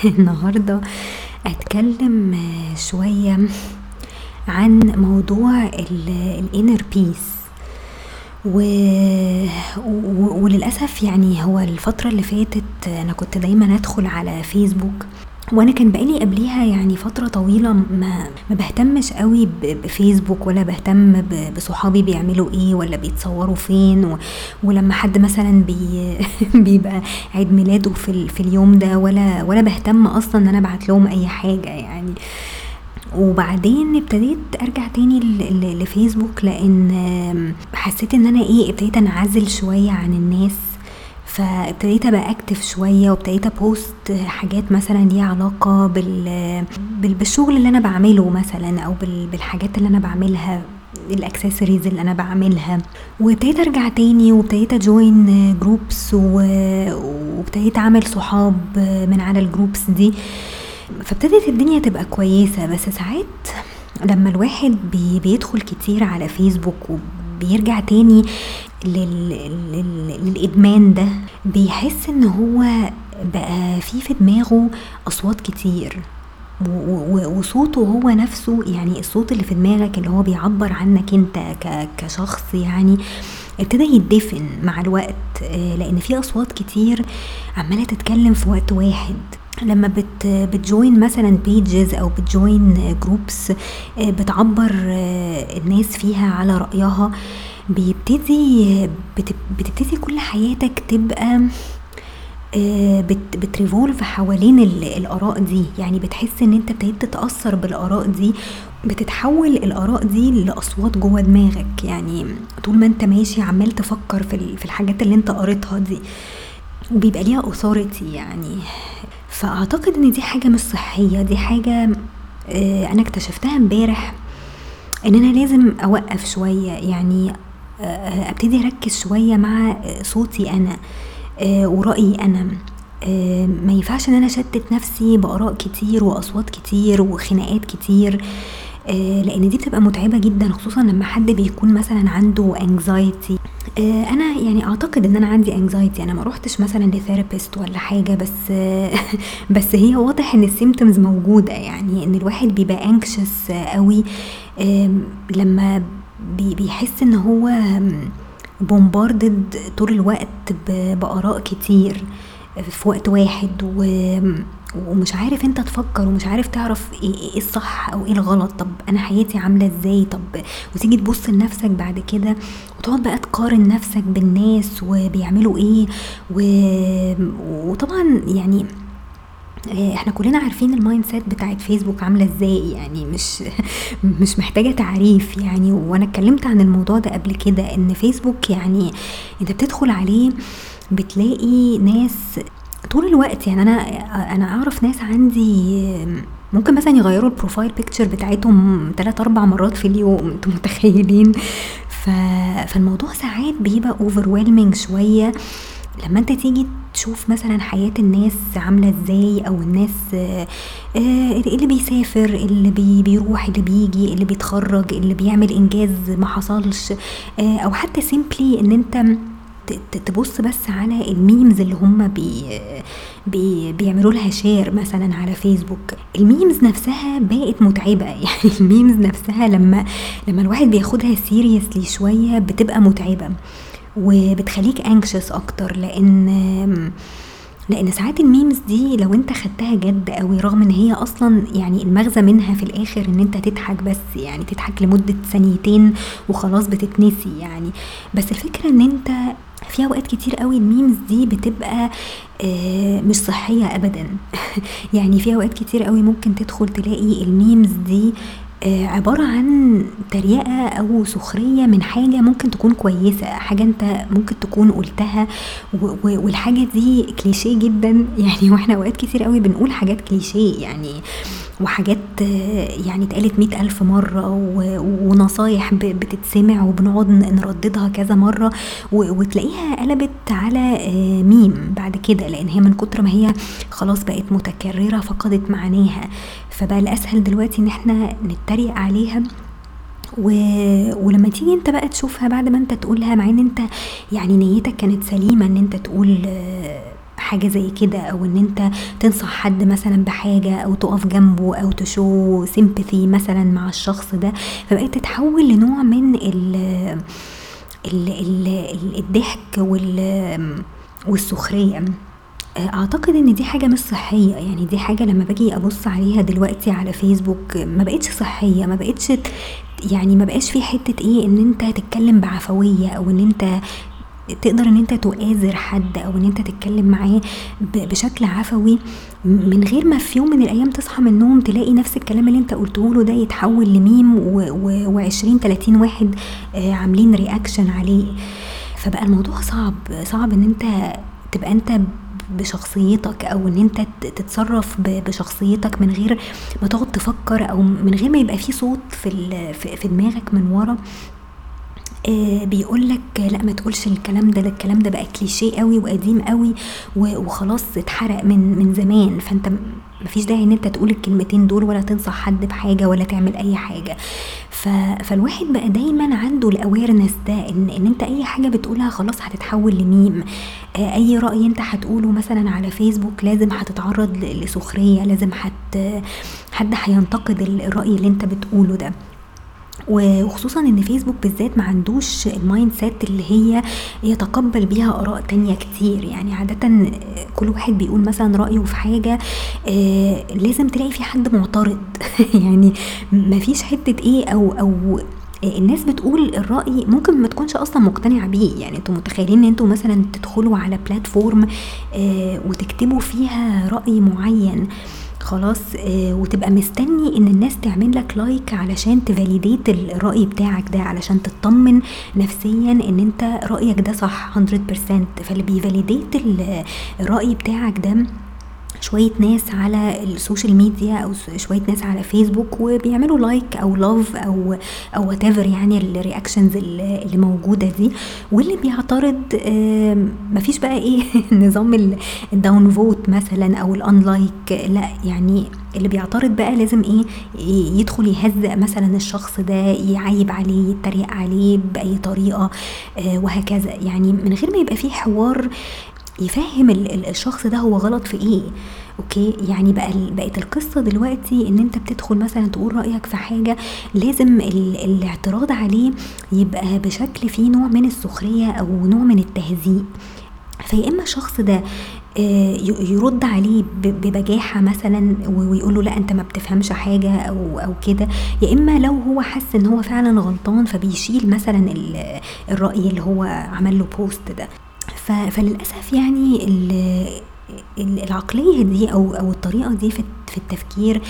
النهاردة أتكلم شوية عن موضوع ال inner peace و... و... وللأسف يعني هو الفترة اللي فاتت أنا كنت دايما أدخل على فيسبوك وأنا كان بقالي قبليها يعني فترة طويلة ما ما بهتمش قوي بفيسبوك ولا بهتم بصحابي بيعملوا إيه ولا بيتصوروا فين و... ولما حد مثلا بي... بيبقى عيد ميلاده في, في اليوم ده ولا ولا بهتم أصلا إن أنا أبعت لهم أي حاجة يعني. وبعدين ابتديت أرجع تاني لفيسبوك لأن حسيت إن أنا إيه ابتديت أنعزل شوية عن الناس. فابتديت أبقى active شوية وابتديت أ post حاجات مثلا ليها علاقة بال بالشغل اللي أنا بعمله مثلا أو بالحاجات اللي أنا بعملها الاكسسوارز اللي أنا بعملها. وابتديت أرجع تاني وابتديت أ join groups وابتديت أعمل صحاب من على ال groups دي. فابتدت الدنيا تبقى كويسة بس ساعات لما الواحد بي بيدخل كتير على فيسبوك وبيرجع تاني لل... لل... للإدمان ده بيحس إن هو بقى في في دماغه أصوات كتير. وصوته هو نفسه يعني الصوت اللي في دماغك اللي هو بيعبر عنك أنت كشخص يعني ابتدى يدفن مع الوقت لأن في أصوات كتير عمالة تتكلم في وقت واحد. لما بت بت join مثلا pages أو بت join groups بتعبر الناس فيها على رأيها بيبتدي بتبتدي كل حياتك تبقى بت بت revolve حوالين الآراء دي. يعني بتحس إن أنت ابتديت تتأثر بالآراء دي بتتحول الآراء دي لأصوات جوه دماغك. يعني طول ما أنت ماشي عمال تفكر في الحاجات اللي أنت قريتها دي وبيبقى ليها اوثوريتي يعني. فأعتقد إن دي حاجة مش صحية. دي حاجة أنا اكتشفتها امبارح إن أنا لازم أوقف شوية. يعني أبتدي أركز شوية مع صوتي أنا ورأيي أنا. ما ينفعش إن أنا أشتت نفسي بآراء كتير وأصوات كتير وخناقات كتير لأن دي بتبقى متعبة جدا خصوصا لما حد بيكون مثلا عنده anxiety أنا يعني أعتقد إن أنا عندي anxiety أنا ما روحتش مثلا ل therapist ولا حاجة بس بس هي واضح إن ال symptoms موجودة يعني إن الواحد بيبقى anxious قوي. لما بيحس إن هو bombarded طول الوقت بآراء كتير في وقت واحد و ومش عارف أنت تفكر ومش عارف تعرف إيه الصح أو إيه الغلط. طب أنا حياتي عاملة إزاي؟ طب وتيجي تبص لنفسك بعد كده وتقعد بقى تقارن نفسك بالناس وبيعملوا إيه و... وطبعا يعني إحنا كلنا عارفين ال mindset بتاعت فيسبوك عاملة إزاي يعني مش مش محتاجة تعريف يعني. وأنا اتكلمت عن الموضوع ده قبل كده ان فيسبوك يعني انت بتدخل عليه بتلاقي ناس طول الوقت يعني أنا أنا اعرف ناس عندي ممكن مثلا يغيروا ال profile picture بتاعتهم تلات أربع مرات في اليوم أنتوا متخيلين؟ ف... فالموضوع ساعات بيبقى overwhelming شوية. لما انت تيجي تشوف مثلا حياة الناس عاملة إزاي أو الناس آه اللي بيسافر اللي بي بيروح اللي بيجي اللي بيتخرج اللي بيعمل إنجاز ما حصلش آه أو حتى simply إن انت تبص بس على ال memes اللي هم بي بي بيعملوا لها share مثلا على فيسبوك ال memes نفسها بقت متعبة. يعني ال memes نفسها لما لما الواحد بياخدها seriously شوية بتبقى متعبة. وبتخليك anxious أكتر لأن لأن ساعات ال memes دي لو أنت خدتها جد قوي رغم إن هي أصلا يعني المغزى منها في الآخر إن أنت تضحك بس يعني تضحك لمدة ثانيتين وخلاص بتتنسي يعني. بس الفكرة إن أنت في أوقات كتير قوي ال memes دي بتبقى آه مش صحية ابدا. يعني في أوقات كتير قوي ممكن تدخل تلاقي ال memes دي عبارة عن تريقة أو سخرية من حاجة ممكن تكون كويسة حاجة أنت ممكن تكون قلتها والحاجة دي كليشيه جدا. يعني وإحنا أوقات كتير قوي بنقول حاجات كليشيه يعني وحاجات يعني اتقالت مئة ألف مرة ونصايح بتتسمع وبنقعد نرددها كذا مرة وتلاقيها قلبت على ميم بعد كده لأن هي من كتر ما هي خلاص بقت متكررة فقدت معناها. فبقى الأسهل دلوقتي إن إحنا نتريق عليها و... ولما تيجي أنت بقى تشوفها بعد ما أنت تقولها مع إن أنت يعني نيتك كانت سليمة إن أنت تقول حاجة زي كده أو إن أنت تنصح حد مثلا بحاجة أو تقف جنبه أو تشو سيمباثي مثلا مع الشخص ده. فبقيت تتحول لنوع من ال ال ال الضحك وال والسخرية. أعتقد إن دي حاجة مش صحية. يعني دي حاجة لما باجي أبص عليها دلوقتي على فيسبوك ما بقتش صحية. ما بقتش يعني ما بقاش في حتة إيه إن أنت تتكلم بعفوية أو إن أنت تقدر ان انت تؤازر حد أو ان انت تتكلم معاه بشكل عفوي من غير ما في يوم من الأيام تصحى من النوم تلاقي نفس الكلام اللي انت قلته له ده يتحول لميم و20 30 واحد آه، عاملين رياكشن عليه. فبقى الموضوع صعب صعب ان انت تبقى انت بشخصيتك أو ان انت تتصرف بشخصيتك من غير ما تقعد تفكر أو من غير ما يبقى في صوت في في دماغك من ورا. آه بيقول لك لا ما تقولش الكلام ده الكلام ده بقى كليشيه قوي وقديم قوي وخلاص اتحرق من من زمان. فانت مفيش داعي ان انت تقول الكلمتين دول ولا تنصح حد بحاجة ولا تعمل أي حاجة. ف... فالواحد بقى دايما عنده الاويرنس ده ان إن انت أي حاجة بتقولها خلاص هتتحول لميم. آه أي رأي انت هتقوله مثلا على فيسبوك لازم هتتعرض لسخرية لازم هت حد هينتقد الرأي اللي انت بتقوله ده. وخصوصا إن فيسبوك بالذات ما عندوش ال mindset اللي هي يتقبل بيها آراء تانية كتير. يعني عادة كل واحد بيقول مثلا رأيه في حاجة آه لازم تلاقي في حد معترض. يعني ما فيش حتة إيه أو أو الناس بتقول الرأي ممكن ما تكونش أصلا مقتنعة بيه. يعني أنتوا متخيلين إن أنتوا مثلا تدخلوا على platform آه وتكتبوا فيها رأي معين. خلاص آه وتبقى مستني إن الناس تعمل لك like علشان ت validate الرأي بتاعك ده علشان تطمن نفسيا إن أنت رأيك ده صح 100% فاللي بي validate الرأي بتاعك ده شوية ناس على ال social media أو شوية ناس على فيسبوك وبيعملوا like أو love أو أو what يعني ال reactions اللي موجودة دي. واللي بيعترض مفيش بقى إيه نظام ال downvote مثلا أو ال unlike لا يعني اللي بيعترض بقى لازم إيه يدخل يهزق مثلا الشخص ده يعيب عليه يتريق عليه بأي طريقة آه، وهكذا. يعني من غير ما يبقى فيه حوار يفهم الشخص ده هو غلط في إيه. okay؟ يعني بقى بقت القصة دلوقتي إن أنت بتدخل مثلا تقول رأيك في حاجة لازم الاعتراض عليه يبقى بشكل فيه نوع من السخرية أو نوع من التهزيء. فيا إما الشخص ده آه، يرد عليه ببجاحة مثلا ويقول له لا أنت ما بتفهمش حاجة أو أو كده. يا إما لو هو حس إن هو فعلا غلطان فبيشيل مثلا الرأي اللي هو عمل له بوست ده. فللأسف يعني العقلية دي أو أو الطريقة دي في التفكير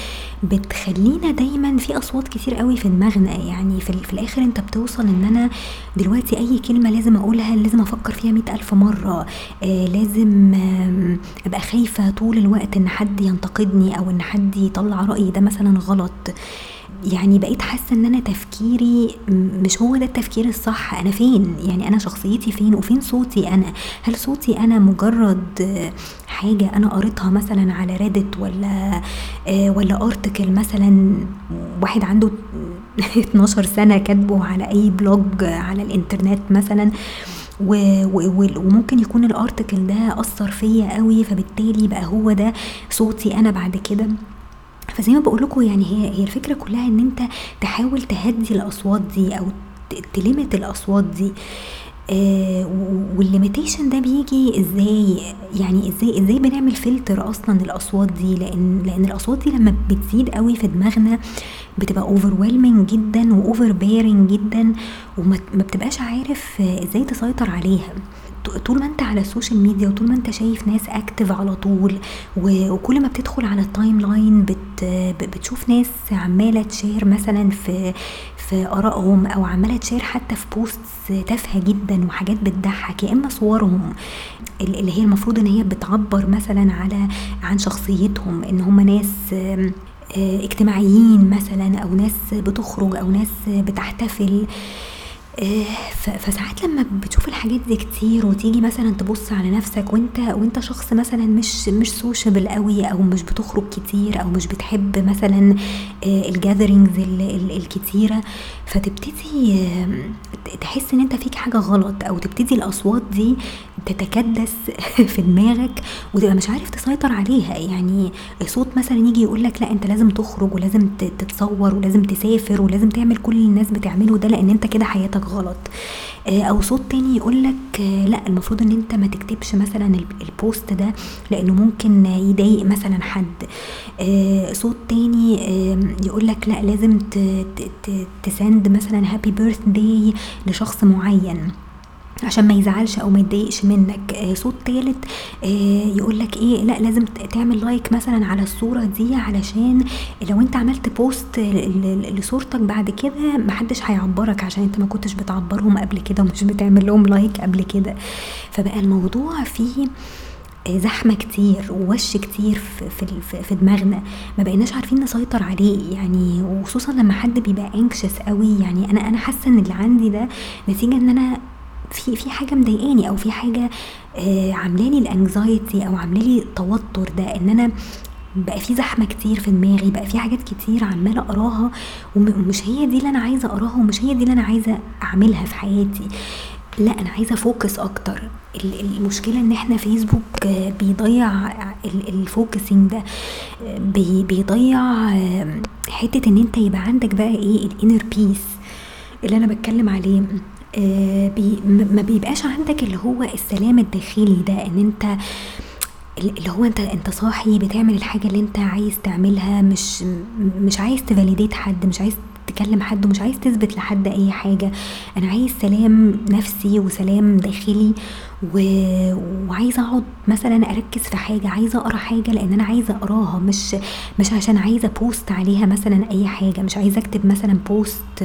بتخلينا دايما في أصوات كتير قوي في دماغنا. يعني في, في الآخر أنت بتوصل إن أنا دلوقتي أي كلمة لازم أقولها لازم أفكر فيها مئة ألف مرة. آه لازم آه أبقى خايفة طول الوقت إن حد ينتقدني أو إن حد يطلع رايي ده مثلا غلط. يعني بقيت حاسة إن أنا تفكيري مش هو ده التفكير الصح أنا فين؟ يعني أنا شخصيتي فين؟ وفين صوتي أنا؟ هل صوتي أنا مجرد حاجة أنا قريتها مثلا على ريدت ولا آه، ولا ارتكل مثلا واحد عنده 12 سنة كاتبه على أي بلوج على الإنترنت مثلا؟ وممكن يكون الارتكل ده أثر فيا قوي فبالتالي بقى هو ده صوتي أنا بعد كده؟ فزي ما بقول لكم يعني هي هي الفكرة كلها إن أنت تحاول تهدي الأصوات دي أو تلمت الأصوات دي. آه وال limitation ده بيجي إزاي؟ يعني إزاي إزاي بنعمل فلتر أصلا للأصوات دي؟ لأن لأن الأصوات دي لما بتزيد قوي في دماغنا بتبقى over جدا و overbearing جدا وما بتبقاش عارف إزاي تسيطر عليها. طول ما انت على ال social media وطول ما انت شايف ناس active على طول وكل ما بتدخل على ال timeline بت بتشوف ناس عمالة ت share مثلا في في آرائهم أو عمالة ت share حتى في post تافهة جدا وحاجات بتضحك يا إما صورهم اللي هي المفروض إن هي بتعبر مثلا على عن شخصيتهم إن هم ناس اجتماعيين مثلا أو ناس بتخرج أو ناس بتحتفل. آه، فساعات لما بتشوف الحاجات دي كتير وتيجي مثلا تبص على نفسك وانت وأنت شخص مثلا مش مش sociable قوي أو مش بتخرج كتير أو مش بتحب مثلا ال gatherings الكتيرة فتبتدي تحس إن أنت فيك حاجة غلط أو تبتدي الأصوات دي تتكدس في دماغك وتبقى مش عارف تسيطر عليها. يعني صوت مثلا يجي يقول لك لا أنت لازم تخرج ولازم تتصور ولازم تسافر ولازم تعمل كل الناس بتعمله ده لأن أنت كده حياتك غلط. آه، أو صوت تاني يقول لك لا المفروض إن أنت ما تكتبش مثلا ال post ده لأنه ممكن يضايق مثلا حد. آه، صوت تاني يقول لك لا لازم ت send مثلا happy birthday لشخص معين. عشان ما يزعلش أو ما يتضايقش منك. آه صوت تالت آه يقول لك إيه لأ لازم تعمل like مثلا على الصورة دي علشان لو أنت عملت post لصورتك بعد كده محدش هيعبرك عشان أنت ما كنتش بتعبرهم قبل كده ومش بتعمل لهم like قبل كده. فبقى الموضوع فيه آه، زحمة كتير ووش كتير في, في دماغنا. ما بقيناش عارفين نسيطر عليه يعني وخصوصا لما حد بيبقى انكشس قوي يعني. أنا أنا حاسة إن اللي عندي ده نتيجة إن أنا في في حاجة مضايقاني أو في حاجة آه عاملالي الانكزايتي أو عاملالي التوتر ده إن أنا بقى في زحمة كتير في دماغي بقى في حاجات كتير عمالة أقراها ومش هي دي اللي أنا عايزة أقراها ومش هي دي اللي أنا عايزة أعملها في حياتي. لأ أنا عايزة focus أكتر. المشكلة إن إحنا فيسبوك بيضيع ال focusing ده بيضيع حتة إن أنت يبقى عندك بقى إيه ال inner peace اللي أنا بتكلم عليه. بي ما بيبقاش عندك اللي هو السلام الداخلي ده إن أنت اللي هو أنت أنت صاحي بتعمل الحاجة اللي أنت عايز تعملها مش مش عايز ت validate حد مش عايز تكلم حد ومش عايز تثبت لحد أي حاجة. أنا عايز سلام نفسي وسلام داخلي. و... وعايزة أقعد مثلا أركز في حاجة عايزة أقرأ حاجة لأن أنا عايزة أقراها مش مش عشان عايزة post عليها مثلا أي حاجة مش عايزة أكتب مثلا post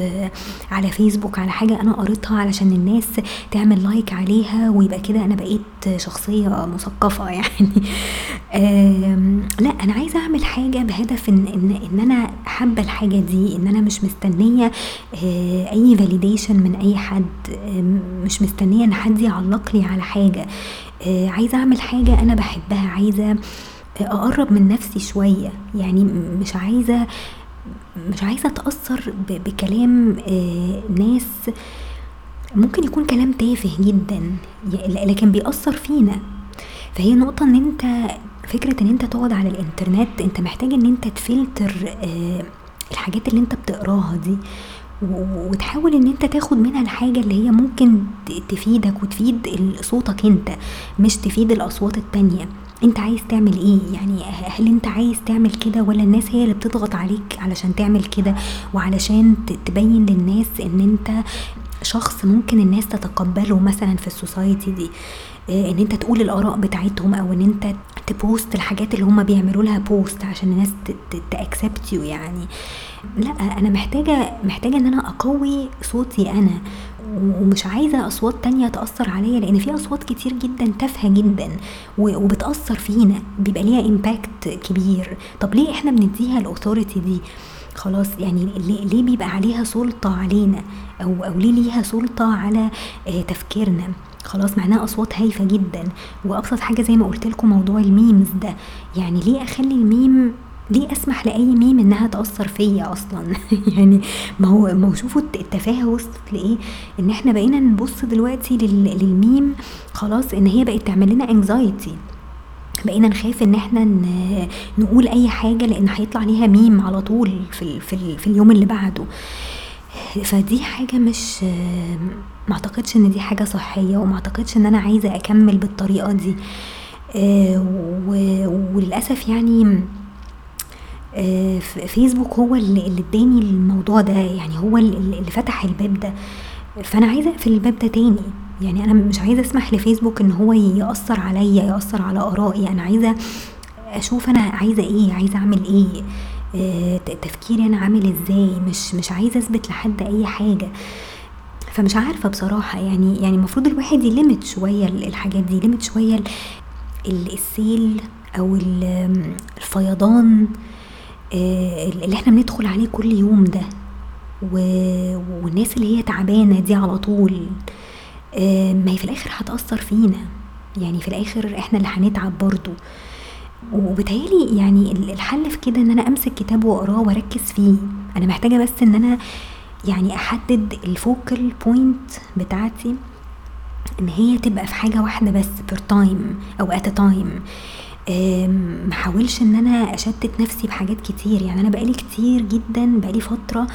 على فيسبوك على حاجة أنا قريتها علشان الناس تعمل like عليها ويبقى كده أنا بقيت شخصية مثقفة يعني. لا أنا عايزة أعمل حاجة بهدف إن إن, إن أنا حابة الحاجة دي إن أنا مش مستنية آه، أي فاليديشن من أي حد مش مستنية إن حد يعلق لي على حاجة. آه، عايزة أعمل حاجة أنا بحبها عايزة أقرب من نفسي شوية. يعني مش عايزة مش عايزة أتأثر بكلام آه، ناس. ممكن يكون كلام تافه جدا لكن بيأثر فينا. فهي نقطة إن أنت فكرة إن أنت تقعد على الإنترنت أنت محتاج إن أنت تفلتر آه، الحاجات اللي أنت بتقراها دي. وتحاول إن أنت تاخد منها الحاجة اللي هي ممكن تفيدك وتفيد صوتك أنت مش تفيد الأصوات التانية. أنت عايز تعمل إيه؟ يعني هل أنت عايز تعمل كده ولا الناس هي اللي بتضغط عليك علشان تعمل كده؟ وعلشان تبين للناس إن أنت شخص ممكن الناس تتقبله مثلا في السوسايتي دي. إن أنت تقول الآراء بتاعتهم أو إن أنت ت post الحاجات اللي هم بيعملوا لها post عشان الناس to accept you يعني. لا أنا محتاجة محتاجة إن أنا أقوي صوتي أنا ومش عايزة أصوات تانية تأثر عليا لأن في أصوات كتير جدا تافهة جدا وبتأثر فينا بيبقى ليها impact كبير. طب ليه إحنا بنديها ال authority دي؟ خلاص يعني ليه بيبقى عليها سلطة علينا؟ أو, أو ليه ليها سلطة على آه، تفكيرنا؟ خلاص معناها أصوات هايفة جدا. وأبسط حاجة زي ما قلت لكم موضوع ال memes ده. يعني ليه أخلي الميم ليه أسمح لأي ميم إنها تأثر فيا أصلا؟ يعني ما هو ما هو شوفوا التفاهة وصلت لإيه؟ إن إحنا بقينا نبص دلوقتي للميم خلاص إن هي بقت تعمل لنا anxiety بقينا نخاف إن إحنا نقول أي حاجة لأن هيطلع عليها ميم على طول في, في, في اليوم اللي بعده. فدي حاجة مش ما أعتقدش إن دي حاجة صحية وما أعتقدش إن أنا عايزة أكمل بالطريقة دي. آه، وللأسف يعني آه، فيسبوك هو اللي اداني الموضوع ده يعني هو اللي فتح الباب ده. فأنا عايزة أقفل الباب ده تاني. يعني أنا مش عايزة أسمح لفيسبوك إن هو يأثر عليا يأثر على آرائي. أنا عايزة أشوف أنا عايزة إيه عايزة أعمل إيه. آه تفكيري أنا عامل إزاي؟ مش مش عايزة أثبت لحد أي حاجة. فمش عارفة بصراحة يعني يعني المفروض الواحد يلمت شوية الحاجات دي يلمت شوية السيل أو الفيضان آه، اللي إحنا بندخل عليه كل يوم ده. والناس اللي هي تعبانة دي على طول آه، ما هي في الآخر هتأثر فينا. يعني في الآخر إحنا اللي هنتعب برضو. وبتهيألي يعني الحل في كده إن أنا أمسك كتاب وأقراه وأركز فيه. أنا محتاجة بس إن أنا يعني أحدد ال focal point بتاعتي إن هي تبقى في حاجة واحدة بس per time أو at time محاولش إن أنا أشتت نفسي بحاجات كتير. يعني أنا بقالي كتير جدا بقالي فترة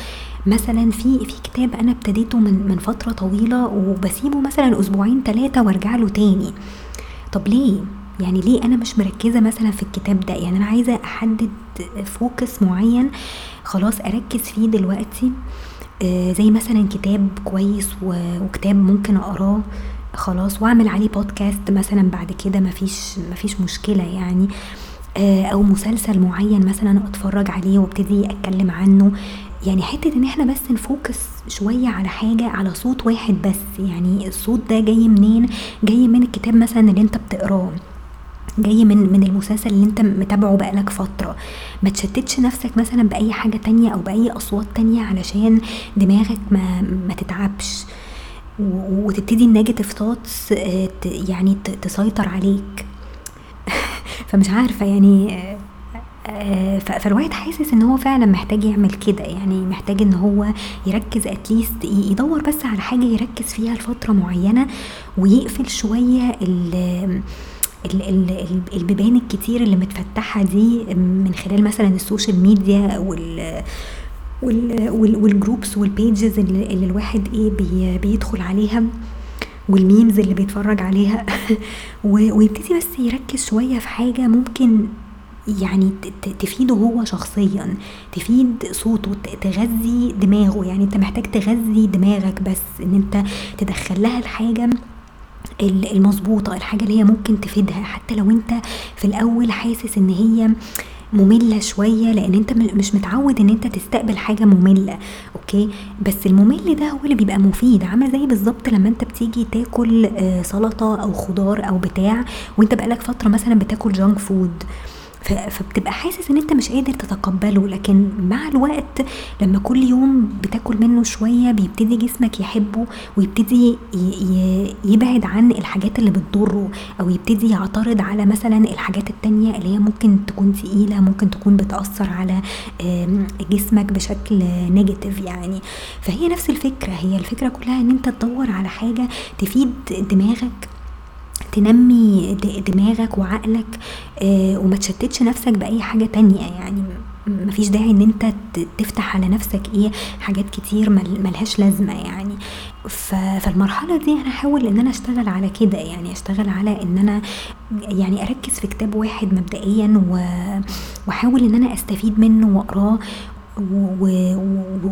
مثلا في في كتاب أنا ابتديته من من فترة طويلة وبسيبه مثلا أسبوعين ثلاثة وأرجع له تاني. طب ليه؟ يعني ليه أنا مش مركزة مثلا في الكتاب ده؟ يعني أنا عايزة أحدد فوكس معين خلاص أركز فيه دلوقتي. آه زي مثلا كتاب كويس وكتاب ممكن أقراه خلاص وأعمل عليه بودكاست مثلا بعد كده مفيش مفيش مشكلة يعني. آه أو مسلسل معين مثلا أتفرج عليه وأبتدي أتكلم عنه. يعني حتة إن إحنا بس نفوكس شوية على حاجة على صوت واحد بس. يعني الصوت ده جاي منين؟ جاي من الكتاب مثلا اللي أنت بتقراه. جاي من من المسلسل اللي انت متابعه بقالك فترة. ما تشتتش نفسك مثلا بأي حاجة تانية أو بأي أصوات تانية علشان دماغك ما ما تتعبش. وتبتدي ال negative thoughts آه، يعني تسيطر عليك. فمش عارفة يعني آه، فالواحد حاسس إن هو فعلا محتاج يعمل كده. يعني محتاج إن هو يركز at least يدور بس على حاجة يركز فيها لفترة معينة ويقفل شوية ال البيبان الكتير اللي متفتحة دي من خلال مثلا ال social media وال وال groups وال pages اللي, اللي الواحد إيه بي بيدخل عليها وال memes اللي بيتفرج عليها. ويبتدي بس يركز شوية في حاجة ممكن يعني تفيده هو شخصيا تفيد صوته تغذي دماغه. يعني أنت محتاج تغذي دماغك بس إن أنت تدخل لها الحاجة المظبوطة الحاجة اللي هي ممكن تفيدها حتى لو انت في الأول حاسس إن هي مملة شوية لأن انت مش متعود إن انت تستقبل حاجة مملة أوكي؟ بس الممل ده هو اللي بيبقى مفيد عامل زي بالظبط لما انت بتيجي تاكل آه، سلطة أو خضار أو بتاع وانت بقالك فترة مثلا بتاكل junk food فبتبقى حاسس إن أنت مش قادر تتقبله لكن مع الوقت لما كل يوم بتاكل منه شوية بيبتدي جسمك يحبه ويبتدي يبعد عن الحاجات اللي بتضره أو يبتدي يعترض على مثلا الحاجات التانية اللي هي ممكن تكون تقيلة ممكن تكون بتأثر على جسمك بشكل negative يعني. فهي نفس الفكرة هي الفكرة كلها إن أنت تدور على حاجة تفيد دماغك تنمي دماغك وعقلك آه، وما تشتتش نفسك بأي حاجة تانية. يعني مفيش داعي إن أنت تفتح على نفسك إيه حاجات كتير ملهاش لازمة يعني. فالمرحلة دي أنا احاول إن أنا أشتغل على كده. يعني أشتغل على إن أنا يعني أركز في كتاب واحد مبدئيا وأحاول إن أنا أستفيد منه وأقراه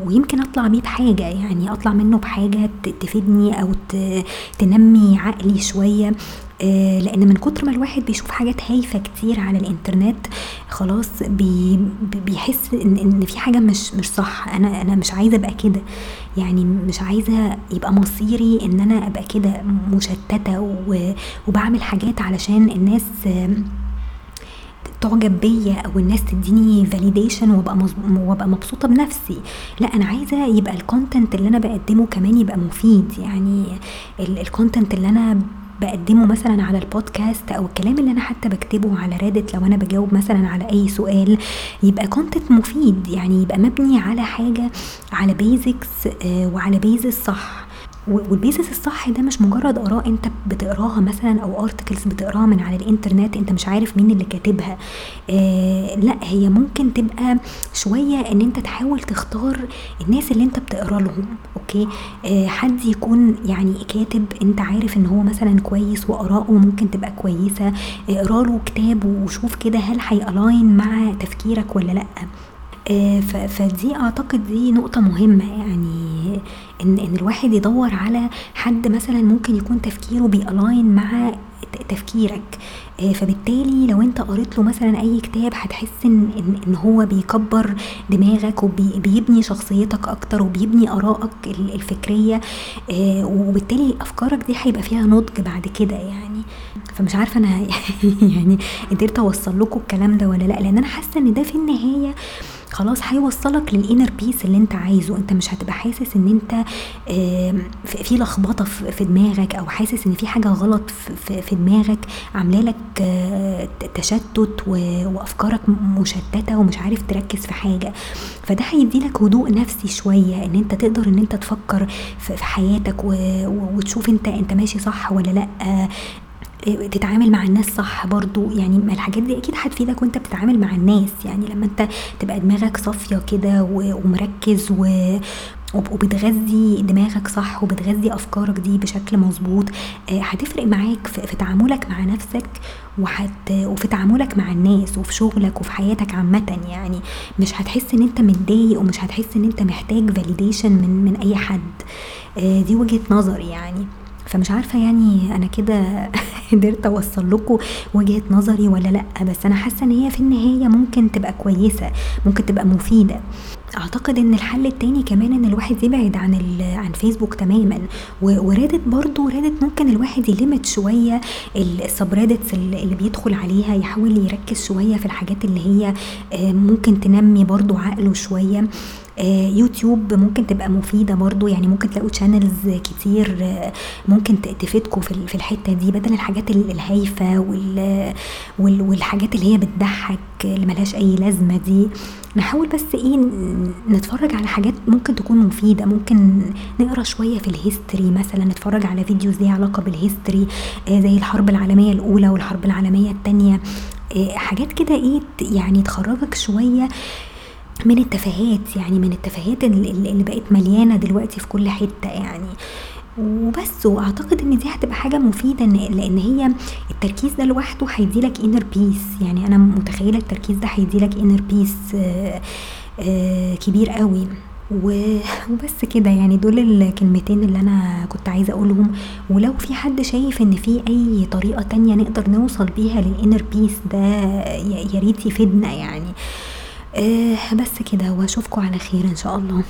ويمكن أطلع بيه بحاجة. يعني أطلع منه بحاجة تفيدني أو تنمي عقلي شوية. لأن من كتر ما الواحد بيشوف حاجات هايفة كتير على الإنترنت خلاص بي بيحس إن إن في حاجة مش مش صح. أنا أنا مش عايزة أبقى كده. يعني مش عايزة يبقى مصيري إن أنا أبقى كده مشتتة وبعمل حاجات علشان الناس تعجب بيا أو الناس تديني validation وأبقى وأبقى مبسوطة بنفسي. لا أنا عايزة يبقى ال content اللي أنا بقدمه كمان يبقى مفيد. يعني ال content اللي أنا بقدمه مثلا على البودكاست أو الكلام اللي أنا حتى بكتبه على ريدت لو أنا بجاوب مثلا على أي سؤال يبقى content مفيد. يعني يبقى مبني على حاجة على basics آه، وعلى basis صح. وال basis الصح ده مش مجرد آراء انت بتقراها مثلا أو articles بتقراها من على الإنترنت انت مش عارف مين اللي كاتبها. آه لا هي ممكن تبقى شوية إن انت تحاول تختار الناس اللي انت بتقرا لهم okay؟ آه حد يكون يعني كاتب انت عارف إن هو مثلا كويس وآراءه ممكن تبقى كويسة اقرأ له كتاب وشوف كده هل هي align مع تفكيرك ولا لأ. فدي أعتقد دي نقطة مهمة يعني ان إن الواحد يدور على حد مثلا ممكن يكون تفكيره بي align مع تفكيرك. آه، فبالتالي لو أنت قريت له مثلا أي كتاب هتحس ان ان هو بيكبر دماغك وبيبني شخصيتك أكتر وبيبني آرائك الفكرية. آه، وبالتالي أفكارك دي هيبقى فيها نضج بعد كده يعني. فمش عارفة أنا يعني قدرت أوصل لكم الكلام ده ولا لأ لأن أنا حاسة إن ده في النهاية خلاص هيوصلك للانر بيس اللي انت عايزه. انت مش هتبقى حاسس ان انت في لخبطة في دماغك أو حاسس إن في حاجة غلط في دماغك عاملة لك آه، تشتت وأفكارك مشتتة ومش عارف تركز في حاجة. فده هيديلك هدوء نفسي شوية إن انت تقدر إن انت تفكر في حياتك وتشوف انت انت ماشي صح ولا لأ. تتعامل مع الناس صح برضو. يعني الحاجات دي أكيد هتفيدك وأنت بتتعامل مع الناس. يعني لما أنت تبقى دماغك صافية كده ومركز و وبتغذي دماغك صح وبتغذي أفكارك دي بشكل مظبوط آه، هتفرق معاك في تعاملك مع نفسك وحت وفي تعاملك مع الناس وفي شغلك وفي حياتك عامة. يعني مش هتحس إن أنت متضايق ومش هتحس إن أنت محتاج فاليديشن من من أي حد. آه، دي وجهة نظري يعني. فمش عارفة يعني أنا كده قدرت أوصل لكم وجهة نظري ولا لأ بس أنا حاسة إن هي في النهاية ممكن تبقى كويسة ممكن تبقى مفيدة. أعتقد إن الحل التاني كمان إن الواحد يبعد عن عن فيسبوك تماما وريدت برضو ريدت ممكن الواحد ي limit شوية ال subreddits اللي بيدخل عليها يحاول يركز شوية في الحاجات اللي هي آه، ممكن تنمي برضو عقله شوية. يوتيوب ممكن تبقى مفيدة برضو. يعني ممكن تلاقوا channels كتير آه، ممكن تفيدكم في الحتة دي. بدل الحاجات الهايفة والحاجات اللي هي بتضحك اللي ملهاش أي لازمة دي. نحاول بس إيه نتفرج على حاجات ممكن تكون مفيدة. ممكن نقرأ شوية في ال history مثلا نتفرج على videos ليها علاقة بال history آه زي الحرب العالمية الأولى والحرب العالمية الثانية آه حاجات كده إيه يعني تخرجك شوية من التفاهات يعني من التفاهات اللي بقت مليانة دلوقتي في كل حتة يعني. وبس وأعتقد إن دي هتبقى حاجة مفيدة لأن هي التركيز ده لوحده هيديلك inner peace يعني أنا متخيلة التركيز ده هيديلك inner peace كبير قوي. وبس كده يعني دول الكلمتين اللي أنا كنت عايزة أقولهم. ولو في حد شايف إن في أي طريقة تانية نقدر نوصل بيها لل inner peace ده يا ريت يفيدنا يعني. آه، آه، بس كده وأشوفكم على خير إن شاء الله.